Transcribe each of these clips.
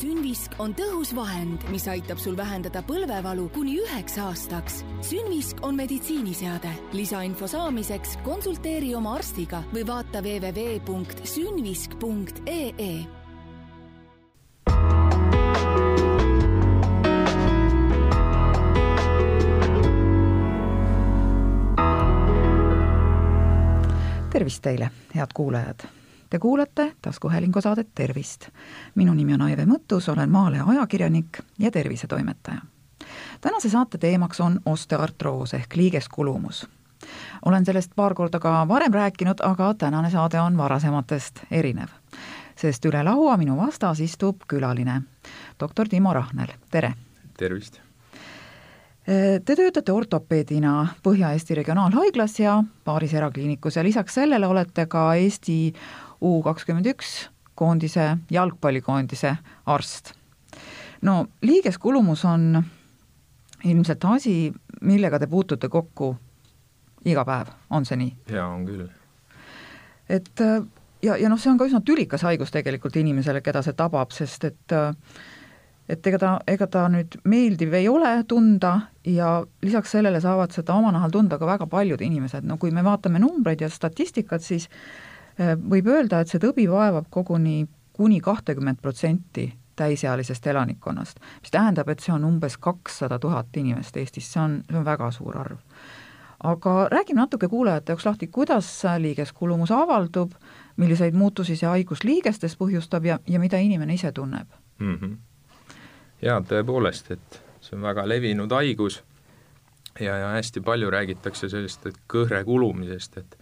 Synvisk on tõhus vahend, mis aitab sul vähendada põlvevalu kuni üheks aastaks. Synvisk on meditsiiniseade. lisainfo saamiseks konsulteeri oma arstiga või vaata www.synvisk.ee tervist teile, head kuulajad! Te kuulate taskuhäälingu saadet Tervist. minu nimi on Aive Mõttus, olen Maalehe ajakirjanik ja tervisetoimetaja. tänase saate teemaks on osteoartroos ehk liigeskulumus. olen sellest paar korda ka varem rääkinud, aga tänane saade on varasematest erinev. sest üle laua minu vastas istub külaline, doktor Timo Rahnel, tere! tervist! Te töötate ortopeedina Põhja-Eesti Regionaalhaiglas ja paaris erakliinikus ja lisaks sellele olete ka Eesti U kakskümmend üks koondise, jalgpallikoondise arst. no liigeskulumus on ilmselt asi, millega te puutute kokku iga päev, on see nii? jaa, on küll. et ja, ja noh, see on ka üsna tülikas haigus tegelikult inimesele, keda see tabab, sest et äh, et ega ta, ega ta nüüd meeldiv ei ole tunda ja lisaks sellele saavad seda oma nahal tunda ka väga paljud inimesed, no kui me vaatame numbreid ja statistikat, siis äh, võib öelda, et see tõbi vaevab koguni kuni kahtekümmet protsenti täisealisest elanikkonnast, mis tähendab, et see on umbes kakssada tuhat inimest Eestis, see on, see on väga suur arv. aga räägime natuke kuulajate jaoks lahti, kuidas liigeskulumus avaldub, milliseid muutusi see haigus liigestes põhjustab ja, ja mida inimene ise tunneb mm? -hmm jaa, tõepoolest, et see on väga levinud haigus ja, ja hästi palju räägitakse sellest, et kõhre kulumisest, et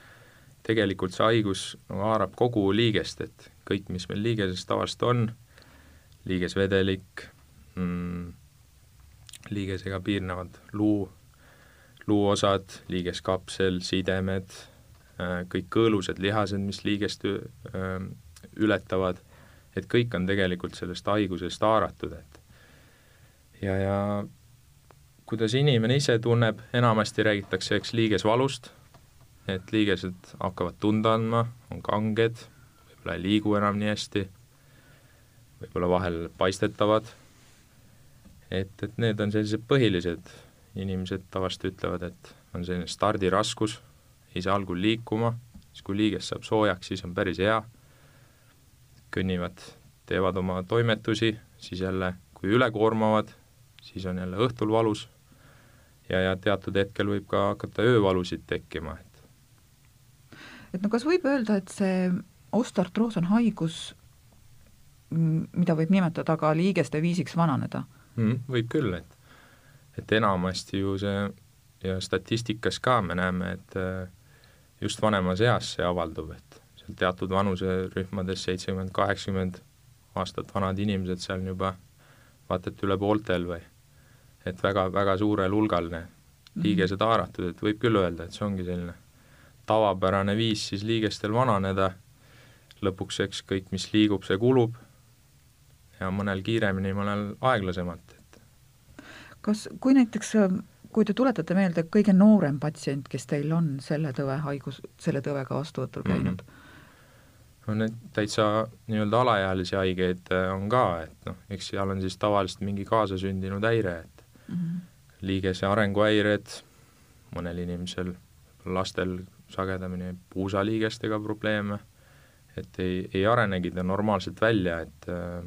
tegelikult see haigus no, haarab kogu liigest, et kõik, mis meil liigeses tavaliselt on, liigesvedelik mm,, liigesega piirnevad luu, luuosad, liigeskapsel, sidemed, äh, kõik kõõlused lihased, mis liigest äh, ületavad, et kõik on tegelikult sellest haigusest haaratud, et ja, ja kuidas inimene ise tunneb, enamasti räägitakse, eks, liigesvalust, et liigesed hakkavad tunda andma, on kanged, võib-olla ei liigu enam nii hästi, võib-olla vahel paistetavad, et, et need on sellised põhilised, inimesed tavaliselt ütlevad, et on selline stardiraskus, ei saa algul liikuma, siis kui liiges saab soojaks, siis on päris hea, kõnnivad, teevad oma toimetusi, siis jälle, kui ülekoormavad, siis on jälle õhtul valus. Ja, ja teatud hetkel võib ka hakata öövalusid tekkima, et no kas võib öelda, et see osteartroos on haigus, mida võib nimetada ka liigeste viisiks vananeda mm,? Võib küll, et et enamasti ju see ja statistikas ka me näeme, et äh, just vanemas eas see avaldub, et seal teatud vanuserühmades, seitsekümmend, kaheksakümmend aastat vanad inimesed, seal on juba vaata et üle pooltel või et väga, väga suurel hulgal mhm. liigesed haaratud, et võib küll öelda, et see ongi selline tavapärane viis siis liigestel vananeda, lõpuks eks kõik, mis liigub, see kulub ja mõnel kiiremini, mõnel aeglasemalt, et kas, kui näiteks, kui te tuletate meelde, kõige noorem patsient, kes teil on selle tõve haigus, selle tõvega vastuvõtul mhm. käinud mm, -hmm no need täitsa nii-öelda alaealisi haigeid äh, on ka, et noh, eks seal on siis tavaliselt mingi kaasasündinud häire, et mm -hmm. liigese arenguhäired, mõnel inimesel, lastel sagedamini puusaliigestega probleeme, et ei, ei arenegi ta normaalselt välja, et äh,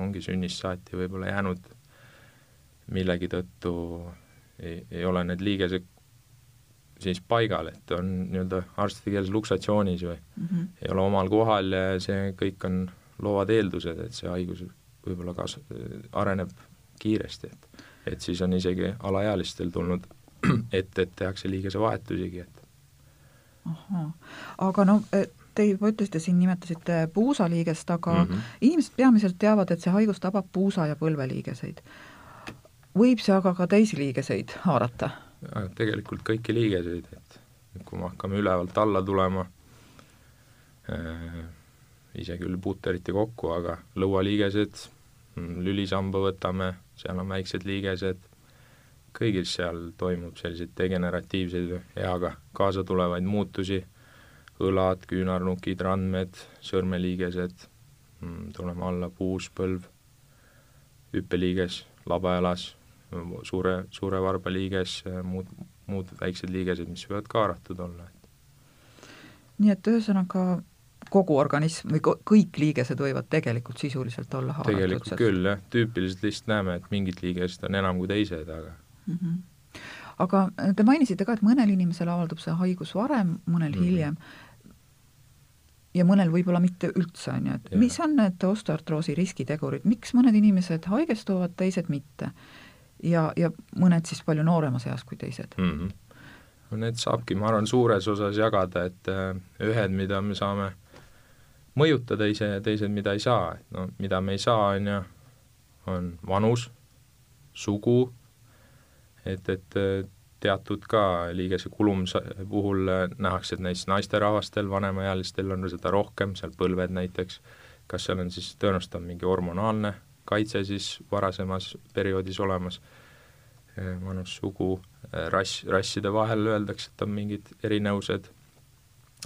ongi sünnist saati võib-olla jäänud millegi tõttu ei, ei ole need liigesed siis paigal, et on nii-öelda arstide keeles luksatsioonis või mm -hmm. ei ole omal kohal ja see kõik on loovad eeldused, et see haigus võib-olla kas-, areneb kiiresti, et et siis on isegi alaealistel tulnud ette, et tehakse liigesevahetusigi, et ahhaa, aga no e, te juba ütlesite siin, nimetasite puusaliigest, aga mm -hmm. inimesed peamiselt teavad, et see haigus tabab puusa- ja põlveliigeseid. võib see aga ka teisi liigeseid haarata? tegelikult kõiki liigeseid, et kui me hakkame ülevalt alla tulema äh,, ise küll puutu eriti kokku, aga lõualiigesed, mm, lülisamba võtame seal on väiksed liigesed, kõigil seal toimub selliseid degeneratiivseid eaga kaasa tulevaid muutusi, õlad, küünarnukid, randmed, sõrmeliigesed, mm, tuleme alla puuspõlv, hüppeliiges, labajalas, suure, suure varba liiges, muud, muud väiksed liigesed, mis võivad ka haaratud olla. nii et ühesõnaga kogu organism või kõik liigesed võivad tegelikult sisuliselt olla haaratud? tegelikult küll, jah, tüüpiliselt lihtsalt näeme, et mingid liigesed on enam kui teised, aga mm -hmm. aga te mainisite ka, et mõnel inimesel avaldub see haigus varem, mõnel mm -hmm. hiljem ja mõnel võib-olla mitte üldse, on ju, et ja. mis on need osteoartroosi riskitegurid, miks mõned inimesed haigestuvad, teised mitte? ja, ja mõned siis palju nooremas eas kui teised mm? -hmm. no need saabki, ma arvan, suures osas jagada, et äh, ühed, mida me saame mõjutada ise ja teised, mida ei saa, et no mida me ei saa, on ju, on vanus, sugu, et, et äh, teatud ka liigese kulumise puhul äh, nähakse, et näiteks naisterahvastel, vanemaealistel on seda rohkem, seal põlved näiteks, kas seal on siis tõenäoliselt on mingi hormonaalne kaitse siis varasemas perioodis olemas, vanus, äh, sugu, rass, rasside vahel öeldakse, et on mingid erinevused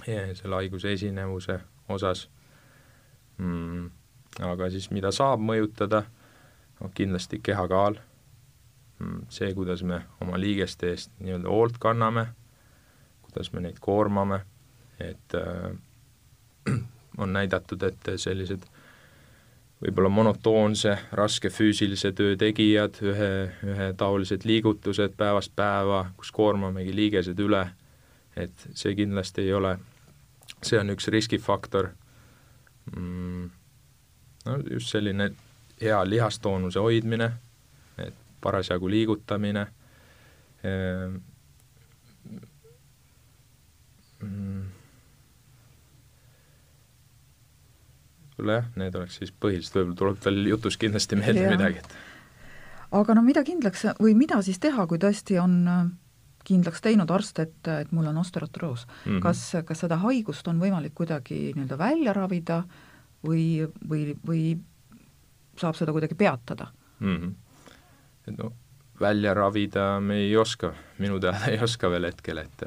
selle haiguse esinevuse osas. Mm,, aga siis mida saab mõjutada, noh kindlasti kehakaal see, kuidas me oma liigeste eest nii-öelda hoolt kanname, kuidas me neid koormame, et äh, on näidatud, et sellised võib-olla monotoonse, raske füüsilise töö tegijad, ühe, ühetaolised liigutused päevast päeva, kus koormamegi liigesed üle, et see kindlasti ei ole, see on üks riskifaktor. Mm,, no just selline hea lihastoonuse hoidmine parasjagu liigutamine ehm, mm, võib-olla jah, need oleks siis põhilised, võib-olla tuleb veel jutus kindlasti meelde midagi, et aga no mida kindlaks või mida siis teha, kui tõesti on äh, kindlaks teinud arst, et, et mul on osteotroos mm. -hmm. kas, kas seda haigust on võimalik kuidagi nii-öelda välja ravida või, või, või saab seda kuidagi peatada mm? -hmm et no välja ravida me ei oska, minu teada ei oska veel hetkel, et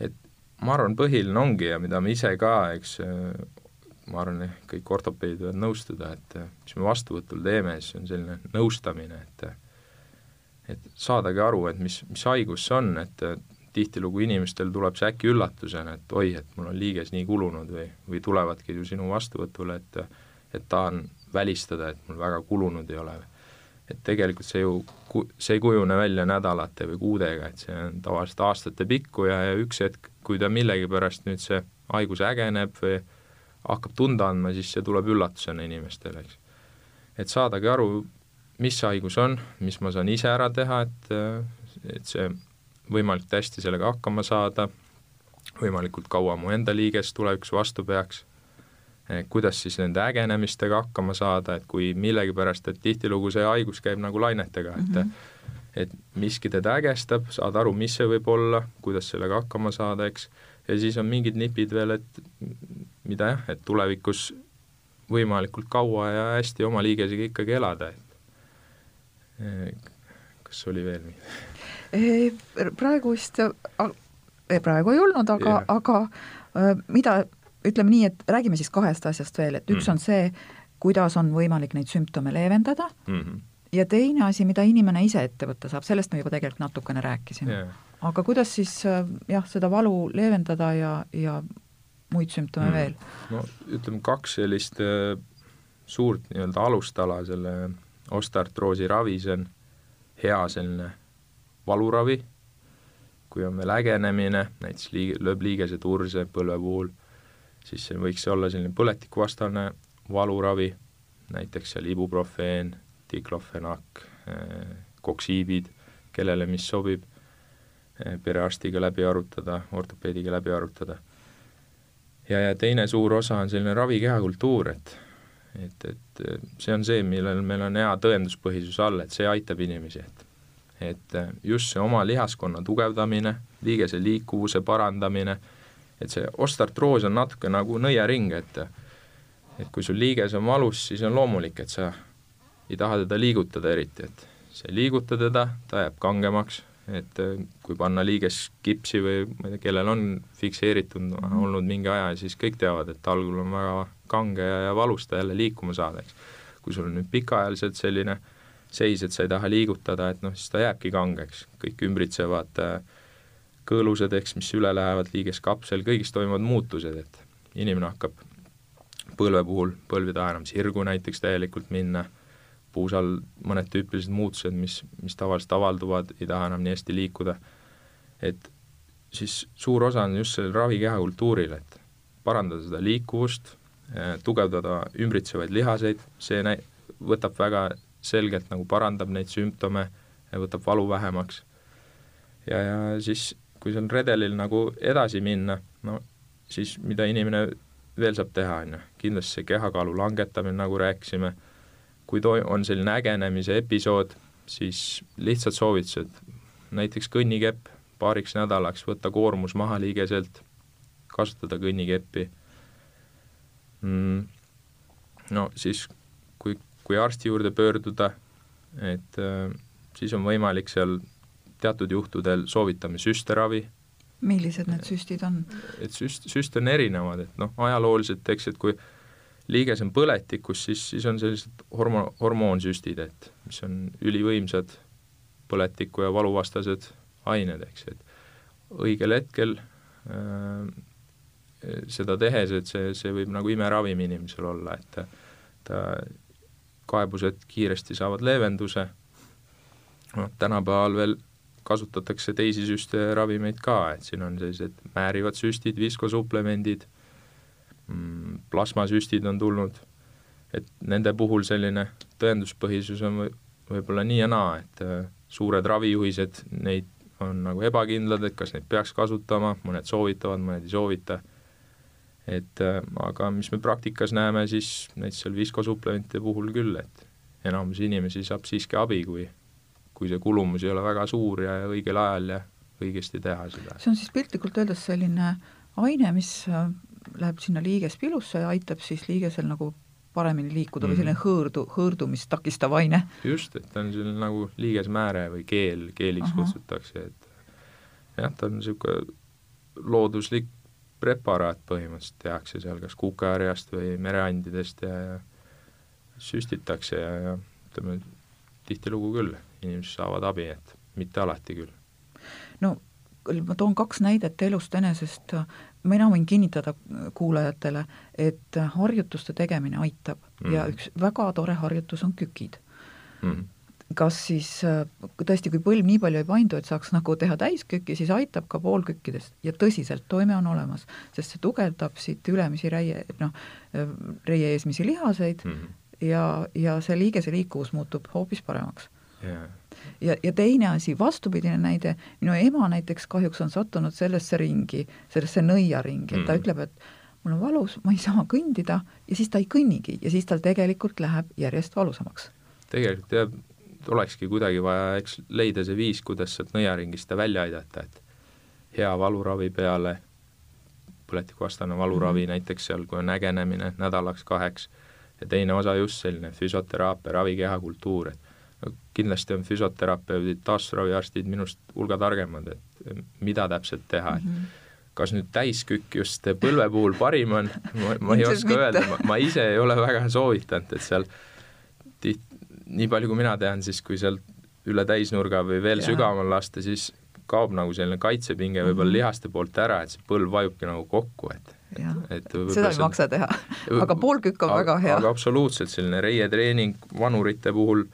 et ma arvan, põhiline ongi ja mida me ise ka, eks ma arvan, kõik ortopeedid võivad nõustuda, et mis me vastuvõtul teeme, siis on selline nõustamine, et et saadagi aru, et mis, mis haigus see on, et tihtilugu inimestel tuleb see äkki üllatusena, et oi, et mul on liiges nii kulunud või, või tulevadki ju sinu vastuvõtule, et et tahan välistada, et mul väga kulunud ei ole et tegelikult see ju, see ei kujune välja nädalate või kuudega, et see on tavaliselt aastate pikku ja, ja üks hetk, kui ta millegipärast nüüd see haigus ägeneb või hakkab tunda andma, siis see tuleb üllatusena inimestele, eks. et saadagi aru, mis see haigus on, mis ma saan ise ära teha, et, et see võimalikult hästi sellega hakkama saada, võimalikult kaua mu enda liiges tulevikus vastu peaks kuidas siis nende ägenemistega hakkama saada, et kui millegipärast, et tihtilugu see haigus käib nagu lainetega, et mm -hmm. et miski teda ägestab, saad aru, mis see võib olla, kuidas sellega hakkama saada, eks, ja siis on mingid nipid veel, et mida jah, et tulevikus võimalikult kaua ja hästi oma liigesega ikkagi elada, et eh, kas oli veel midagi? praegu vist, praegu ei olnud, aga, aga mida ütleme nii, et räägime siis kahest asjast veel, et üks mm. on see, kuidas on võimalik neid sümptome leevendada mm, -hmm. ja teine asi, mida inimene ise ette võtta saab, sellest me juba tegelikult natukene rääkisime yeah.. aga kuidas siis jah, seda valu leevendada ja, ja muid sümptome mm. veel? no ütleme, kaks sellist äh, suurt nii-öelda alustala selle osteartroosi ravis on hea selline valuravi, kui on veel ägenemine, näiteks liig-, lööb liigese turse põlve puhul siis see võiks olla selline põletikuvastane valuravi, näiteks seal ibuprofeen, diklofenak, eh, koksiibid, kellele mis sobib, eh, perearstiga läbi arutada, ortopeediga läbi arutada. ja, ja teine suur osa on selline ravikehakultuur, et et, et see on see, millel meil on hea tõenduspõhisus all, et see aitab inimesi, et et just see oma lihaskonna tugevdamine, liigese liikuvuse parandamine et see ostartroos on natuke nagu nõiaring, et et kui sul liiges on valus, siis on loomulik, et sa ei taha teda liigutada eriti, et sa ei liiguta teda, ta jääb kangemaks, et kui panna liiges kipsi või ma ei tea, kellel on fikseeritud olnud mingi aja, siis kõik teavad, et algul on väga kange ja, ja valus ta jälle liikuma saada, eks. kui sul on nüüd pikaajaliselt selline seis, et sa ei taha liigutada, et noh, siis ta jääbki kangeks, kõik ümbritsevad äh, kõõlused, eks, mis üle lähevad, liigeskapsel, kõigis toimuvad muutused, et inimene hakkab põlve puhul, põlv ei taha enam sirgu näiteks täielikult minna, puusal mõned tüüpilised muutused, mis, mis tavaliselt avalduvad, ei taha enam nii hästi liikuda, et siis suur osa on just sellel ravikehakultuuril, et parandada seda liikuvust, äh, tugevdada ümbritsevaid lihaseid, see näi-, võtab väga selgelt nagu parandab neid sümptome võtab valu vähemaks. ja, ja siis, kui seal redelil nagu edasi minna, no siis mida inimene veel saab teha, on ju, kindlasti see kehakaalu langetamine, nagu rääkisime, kui to-, on selline ägenemise episood, siis lihtsad soovitused, näiteks kõnnikepp paariks nädalaks, võtta koormus maha liigeselt, kasutada kõnnikeppi mm,, no siis kui arsti juurde pöörduda, et äh, siis on võimalik seal teatud juhtudel soovitame süsteravi. millised need süstid on? et süst, süste on erinevad, et noh, ajalooliselt eks, et kui liiges on põletikus, siis, siis on sellised hormo-, hormoonsüstid, et mis on ülivõimsad põletiku ja valuvastased ained, eks, et õigel hetkel äh, seda tehes, et see, see võib nagu imeravim inimesel olla, et ta kaebused kiiresti saavad leevenduse, noh, tänapäeval veel kasutatakse teisi süste ja ravimeid ka, et siin on sellised määrivad süstid, viskosuplemendid mm,, plasmasüstid on tulnud, et nende puhul selline tõenduspõhisus on või, võib-olla nii ja naa, et äh, suured ravijuhised, neid on nagu ebakindlad, et kas neid peaks kasutama, mõned soovitavad, mõned ei soovita. Et äh, aga mis me praktikas näeme, siis näiteks seal viskosuplementide puhul küll, et enamus inimesi saab siiski abi, kui kui see kulumus ei ole väga suur ja õigel ajal ja õigesti teha seda. see on siis piltlikult öeldes selline aine, mis äh, läheb sinna liigespilusse ja aitab siis liigesel nagu paremini liikuda mm. või mhm. selline hõõrdu, hõõrdumist takistav aine. just, et ta on selline nagu liigesmääre või keel, keeliks Aha. kutsutakse, et jah, ta on niisugune looduslik preparaat põhimõtteliselt tehakse seal kas kukeharjast või mereandidest ja, ja süstitakse ja, ja ütleme, tihtilugu küll, inimesed saavad abi, et mitte alati küll. no ma toon kaks näidet elust enesest, mina võin kinnitada kuulajatele, et harjutuste tegemine aitab mm. ja üks väga tore harjutus on kükid mm kas siis tõesti, kui põlv nii palju ei paindu, et saaks nagu teha täiskükki, siis aitab ka poolkükkidest ja tõsiselt, toime on olemas, sest see tugevdab siit ülemisi reie, noh, reie eesmisi lihaseid mm -hmm. ja, ja see liigese liikuvus muutub hoopis paremaks yeah.. ja, ja teine asi, vastupidine näide, minu ema näiteks kahjuks on sattunud sellesse ringi, sellesse nõiaringi, et ta mm ütleb, et mul on valus, ma ei saa kõndida ja siis ta ei kõnnigi ja siis tal tegelikult läheb järjest valusamaks. tegelikult jah, olekski kuidagi vaja, eks leida see viis, kuidas sealt nõiaringist ta välja aidata, et hea valuravi peale, põletikuvastane valuravi mm -hmm. näiteks seal, kui on ägenemine nädalaks-kaheks, ja teine osa just selline füsioteraapia, ravikehakultuur, et kindlasti on füsioterapeudid, taastusraviarstid minust hulga targemad, et mida täpselt teha mm, -hmm. et mhm. kas nüüd täiskükk just põlve puhul parim on, ma, ei oska öelda, ma, ise ei ole väga soovitanud, et seal tiht-, nii palju, kui mina tean, siis kui sealt üle täisnurga või veel ja. sügaval lasta, siis kaob nagu selline kaitsepinge võib-olla -hmm. lihaste poolt ära, et see põlv vajubki nagu kokku, et et seda ei maksa teha, aga poolkükk on väga hea. aga absoluutselt, selline reietreening vanurite puhul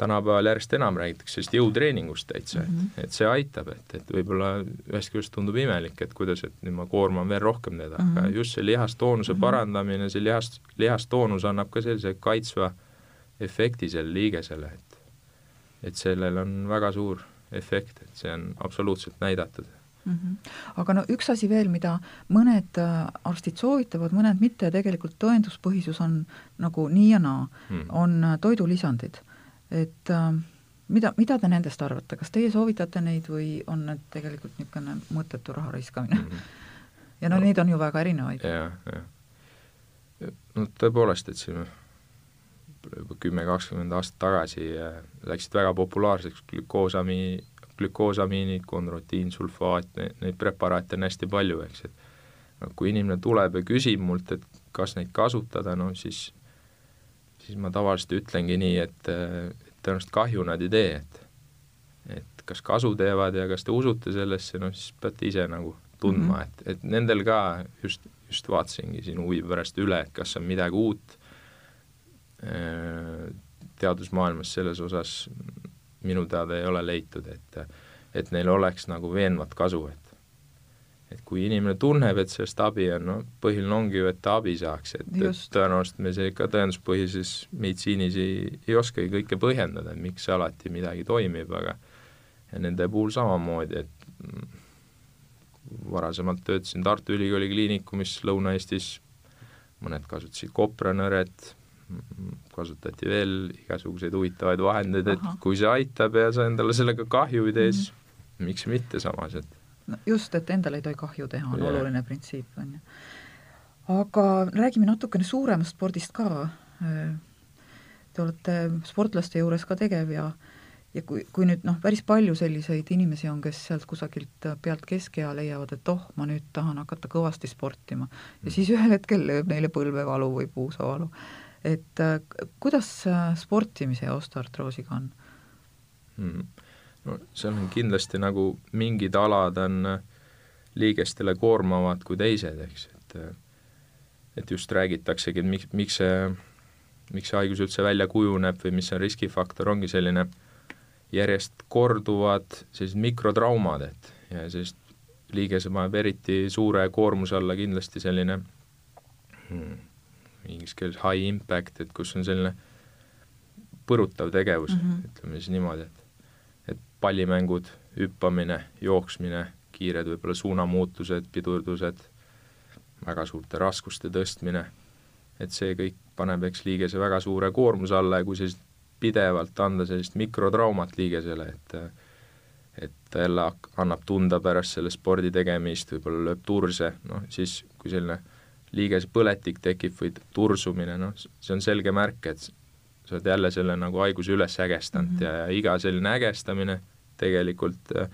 tänapäeval järjest enam räägitakse sellist jõutreeningust täitsa mm, -hmm. et see aitab, et, et võib-olla ühest küljest tundub imelik, et kuidas, et nüüd ma koorman veel rohkem teda mm, -hmm. aga just see lihastoonuse mm -hmm. parandamine, see lihast, lihastoonus annab ka sellise kaitsva efekti sellele liigesele, et et sellel on väga suur efekt, et see on absoluutselt näidatud mm. -hmm. aga no üks asi veel, mida mõned äh, arstid soovitavad, mõned mitte tegelikult tõenduspõhisus on nagu nii ja naa mm, -hmm. on äh, toidulisandid. Et äh, mida, mida te nendest arvate, kas teie soovitate neid või on need tegelikult niisugune mõttetu raha raiskamine mm? -hmm. ja no, no neid on ju väga erinevaid. jah, jah. no tõepoolest, et siin juba kümme, kakskümmend aastat tagasi äh, läksid väga populaarseks glükoosami, glükoosamiinid, konrotiinsulfaat, neid preparaate on hästi palju, eks, et no kui inimene tuleb ja küsib mult, et kas neid kasutada, no siis siis ma tavaliselt ütlengi nii, et, et tõenäoliselt kahju nad ei tee, et et kas kasu teevad ja kas te usute sellesse, noh siis peate ise nagu tundma mm, -hmm. et, et nendel ka just, just vaatasingi siin huvi pärast üle, et kas on midagi uut äh, teadusmaailmas selles osas minu teada ei ole leitud, et et neil oleks nagu veenvat kasu, et et kui inimene tunneb, et sellest abi on, no põhiline ongi ju, et ta abi saaks, et, et tõenäoliselt me see ikka tõenduspõhises meditsiinis ei, ei oskagi kõike põhjendada, et miks alati midagi toimib, aga ja nende puhul samamoodi, et varasemalt töötasin Tartu Ülikooli Kliinikumis Lõuna-Eestis, mõned kasutasid kopranõret, kasutati veel igasuguseid huvitavaid vahendeid, et kui see aitab ja sa endale sellega kahju ei tee, siis mm -hmm. miks mitte samas, et just, et endale ei tohi kahju teha, on yeah. oluline printsiip, on ju. aga räägime natukene suuremast spordist ka. Te olete sportlaste juures ka tegev ja ja kui, kui nüüd noh, päris palju selliseid inimesi on, kes sealt kusagilt pealt keskea leiavad, et oh, ma nüüd tahan hakata kõvasti sportima ja mm. siis ühel hetkel lööb neile põlvevalu või puusavalu. et äh, kuidas sportimise ja osteoartroosiga on mm.? No seal on kindlasti nagu mingid alad on äh, liigestele koormavad kui teised, eks, et äh, et just räägitaksegi, et miks, miks see, miks see haigus üldse välja kujuneb või mis see riskifaktor, ongi selline järjest korduvad sellised mikrotraumad, et ja sellist liigese paneb eriti suure koormuse alla kindlasti selline hmm, inglise keeles high impact, et kus on selline põrutav tegevus mm, -hmm. ütleme siis niimoodi, et pallimängud, hüppamine, jooksmine, kiired võib-olla suunamuutused, pidurdused, väga suurte raskuste tõstmine, et see kõik paneb eks liigese väga suure koormuse alla ja kui sellist pidevalt anda sellist mikrotraumat liigesele, et et ta jälle annab tunda pärast selle spordi tegemist, võib-olla lööb turse, noh siis kui selline liigese põletik tekib või tursumine, noh see on selge märk, et sa oled jälle selle nagu haiguse üles ägestanud mm -hmm. ja, ja iga selline ägestamine tegelikult äh,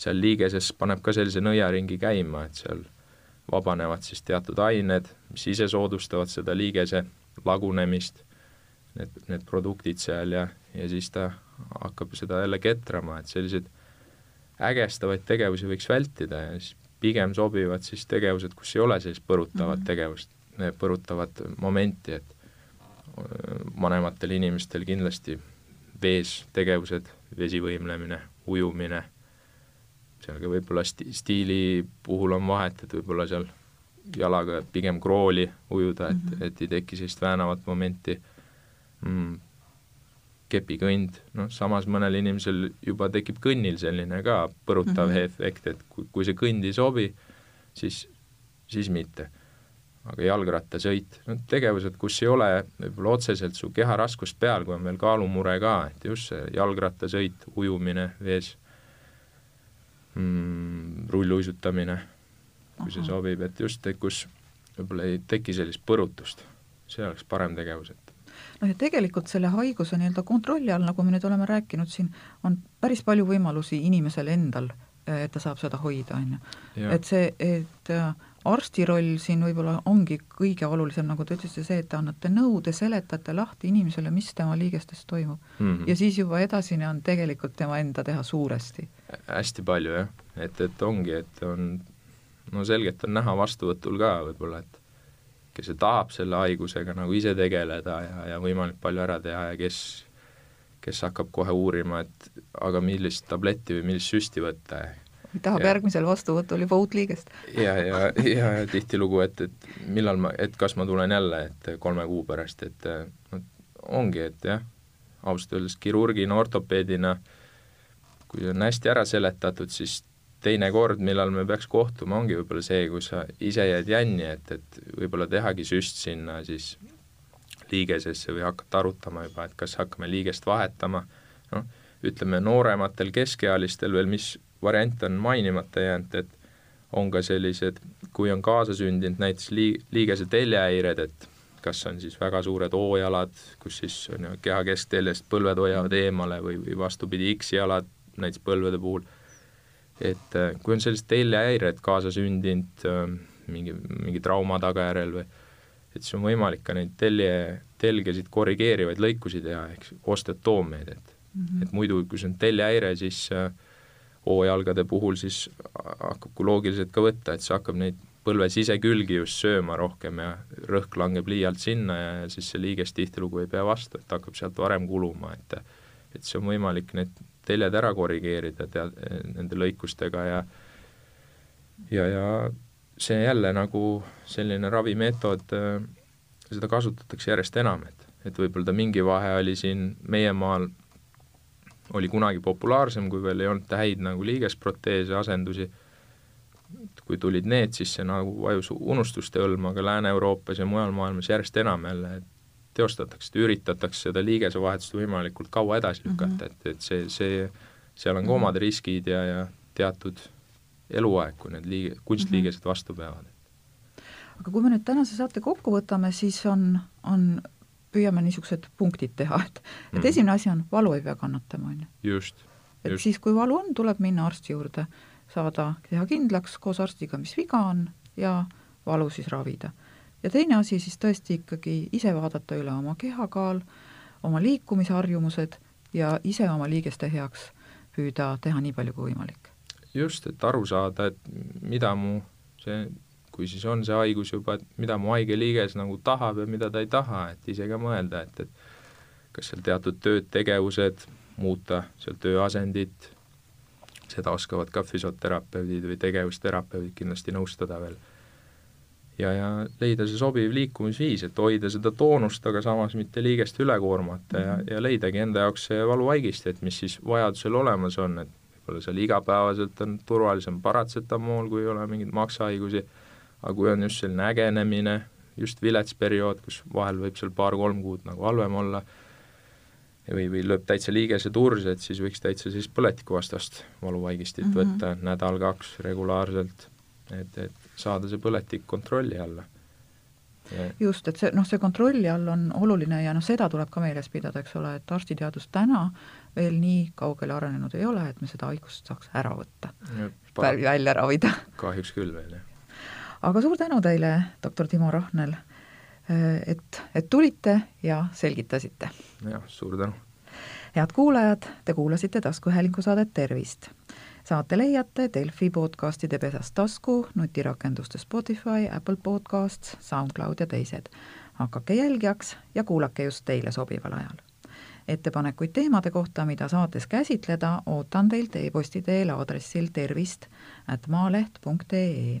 seal liigeses paneb ka sellise nõiaringi käima, et seal vabanevad siis teatud ained, mis ise soodustavad seda liigese lagunemist, need, need produktid seal ja, ja siis ta hakkab seda jälle ketrama, et selliseid ägestavaid tegevusi võiks vältida ja siis pigem sobivad siis tegevused, kus ei ole sellist põrutavat mm -hmm. tegevust, põrutavat momenti, et vanematel inimestel kindlasti vees tegevused, vesivõimlemine, ujumine, seal ka võib-olla sti-, stiili puhul on vahet, et võib-olla seal jalaga pigem krooli ujuda, et mm, -hmm. et ei teki sellist väänavat momenti mm,, kepikõnd, noh samas mõnel inimesel juba tekib kõnnil selline ka põrutav mm -hmm. efekt, et kui, kui see kõnd ei sobi, siis, siis mitte aga jalgrattasõit, no tegevused, kus ei ole võib-olla otseselt su keharaskust peal, kui on veel kaalumure ka, et just see jalgrattasõit, ujumine vees mm,, rulluisutamine, kui see sobib, et just, kus võib-olla ei teki sellist põrutust, see oleks parem tegevus, et noh, ja tegelikult selle haiguse nii-öelda kontrolli all, nagu me nüüd oleme rääkinud siin, on päris palju võimalusi inimesel endal, et ta saab seda hoida, on ju. et see, et äh, arsti roll siin võib-olla ongi kõige olulisem, nagu te ütlesite, see, et te annate nõu, te seletate lahti inimesele, mis tema liigestes toimub mm. -hmm. ja siis juba edasine on tegelikult tema enda teha suuresti. hästi palju jah, et, et ongi, et on no selgelt on näha vastuvõtul ka võib-olla, et kes tahab selle haigusega nagu ise tegeleda ja, ja võimalikult palju ära teha ja kes kes hakkab kohe uurima, et aga millist tabletti või millist süsti võtta tahab ja. järgmisel vastuvõtul juba uut liigest. ja, ja, ja, ja tihtilugu, et, et millal ma, et kas ma tulen jälle, et kolme kuu pärast, et noh, ongi, et jah, ausalt öeldes kirurgina, ortopeedina, kui on hästi ära seletatud, siis teine kord, millal me peaks kohtuma, ongi võib-olla see, kus sa ise jääd jänni, et, et võib-olla tehagi süst sinna siis liigesesse või hakata arutama juba, et kas hakkame liigest vahetama, noh, ütleme noorematel keskealistel veel, mis variant on mainimata jäänud, et on ka sellised, kui on kaasasündinud näiteks lii-, liigese teljehäired, et kas on siis väga suured O-jalad, kus siis on ju keha keskteljest põlved hoiavad eemale või, või vastupidi, X-jalad näiteks põlvede puhul, et äh, kui on sellised teljehäired kaasasündinud äh, mingi, mingi trauma tagajärjel või et siis on võimalik ka neid telje telgesid korrigeerivaid lõikusi teha, ehk ostetoomiaid, et mm, -hmm. et muidu, kui see on teljehäire, siis äh, hoojalgade puhul siis hakkab kui loogiliselt ka võtta, et see hakkab neid põlve sisekülgi just sööma rohkem ja rõhk langeb liialt sinna ja siis see liiges tihtilugu ei pea vastu, et hakkab sealt varem kuluma, et et see on võimalik need teljed ära korrigeerida tea-, nende lõikustega ja ja, ja see jälle nagu selline ravimeetod, seda kasutatakse järjest enam, et, et võib-olla ta mingi vahe oli siin meie maal, oli kunagi populaarsem, kui veel ei olnud häid nagu liigesproteese, asendusi, kui tulid need, siis see nagu vajus unustuste hõlma, aga Lääne-Euroopas ja mujal maailmas järjest enam jälle teostatakse, üritatakse seda liigesevahetust võimalikult kaua edasi lükata mm, -hmm. et, et see, see, seal on ka omad riskid ja, ja teatud eluaeg, kui need liige, kunstliigesed mhm. vastu peavad. aga kui me nüüd tänase saate kokku võtame, siis on, on, püüame niisugused punktid teha, et et mm. esimene asi on, valu ei pea kannatama, on ju. just. et just. siis, kui valu on, tuleb minna arsti juurde, saada, teha kindlaks koos arstiga, mis viga on ja valu siis ravida. ja teine asi siis tõesti ikkagi ise vaadata üle oma kehakaal, oma liikumisharjumused ja ise oma liigeste heaks püüda teha nii palju kui võimalik just, et aru saada, et mida mu see, kui siis on see haigus juba, et mida mu haige liiges nagu tahab ja mida ta ei taha, et ise ka mõelda, et, et kas seal teatud tööd, tegevused, muuta seal tööasendit, seda oskavad ka füsioterapeudid või tegevusterapeudid kindlasti nõustada veel. ja, ja leida see sobiv liikumisviis, et hoida seda toonust, aga samas mitte liigest üle koormata ja, ja leidagi enda jaoks see valuvaigisti, et mis siis vajadusel olemas on, et võib-olla seal igapäevaselt on turvalisem paratsetamool, kui ei ole mingeid maksahaigusi, aga kui on just selline ägenemine, just vilets periood, kus vahel võib seal paar-kolm kuud nagu halvem olla, või, või lööb täitsa liigese turž, et siis võiks täitsa siis põletikuvastast valuvaigistit mm -hmm. võtta nädal-kaks regulaarselt, et, et saada see põletik kontrolli alla just, et see noh, see kontrolli all on oluline ja noh, seda tuleb ka meeles pidada, eks ole, et arstiteadus täna veel nii kaugele arenenud ei ole, et me seda haigust saaks ära võtta, välja ravida. kahjuks küll veel, jah. Aga suur tänu teile, doktor Timo Rahnel, et, et tulite ja selgitasite. jah, suur tänu. head kuulajad, te kuulasite taskuhäälingu saadet Tervist saate leiate Delfi podcastide pesast tasku, nutirakenduste Spotify, Apple Podcasts, SoundCloud ja teised. hakake jälgijaks ja kuulake just teile sobival ajal. ettepanekuid teemade kohta, mida saates käsitleda, ootan teilt e-posti teel aadressil tervist at maaleht.ee.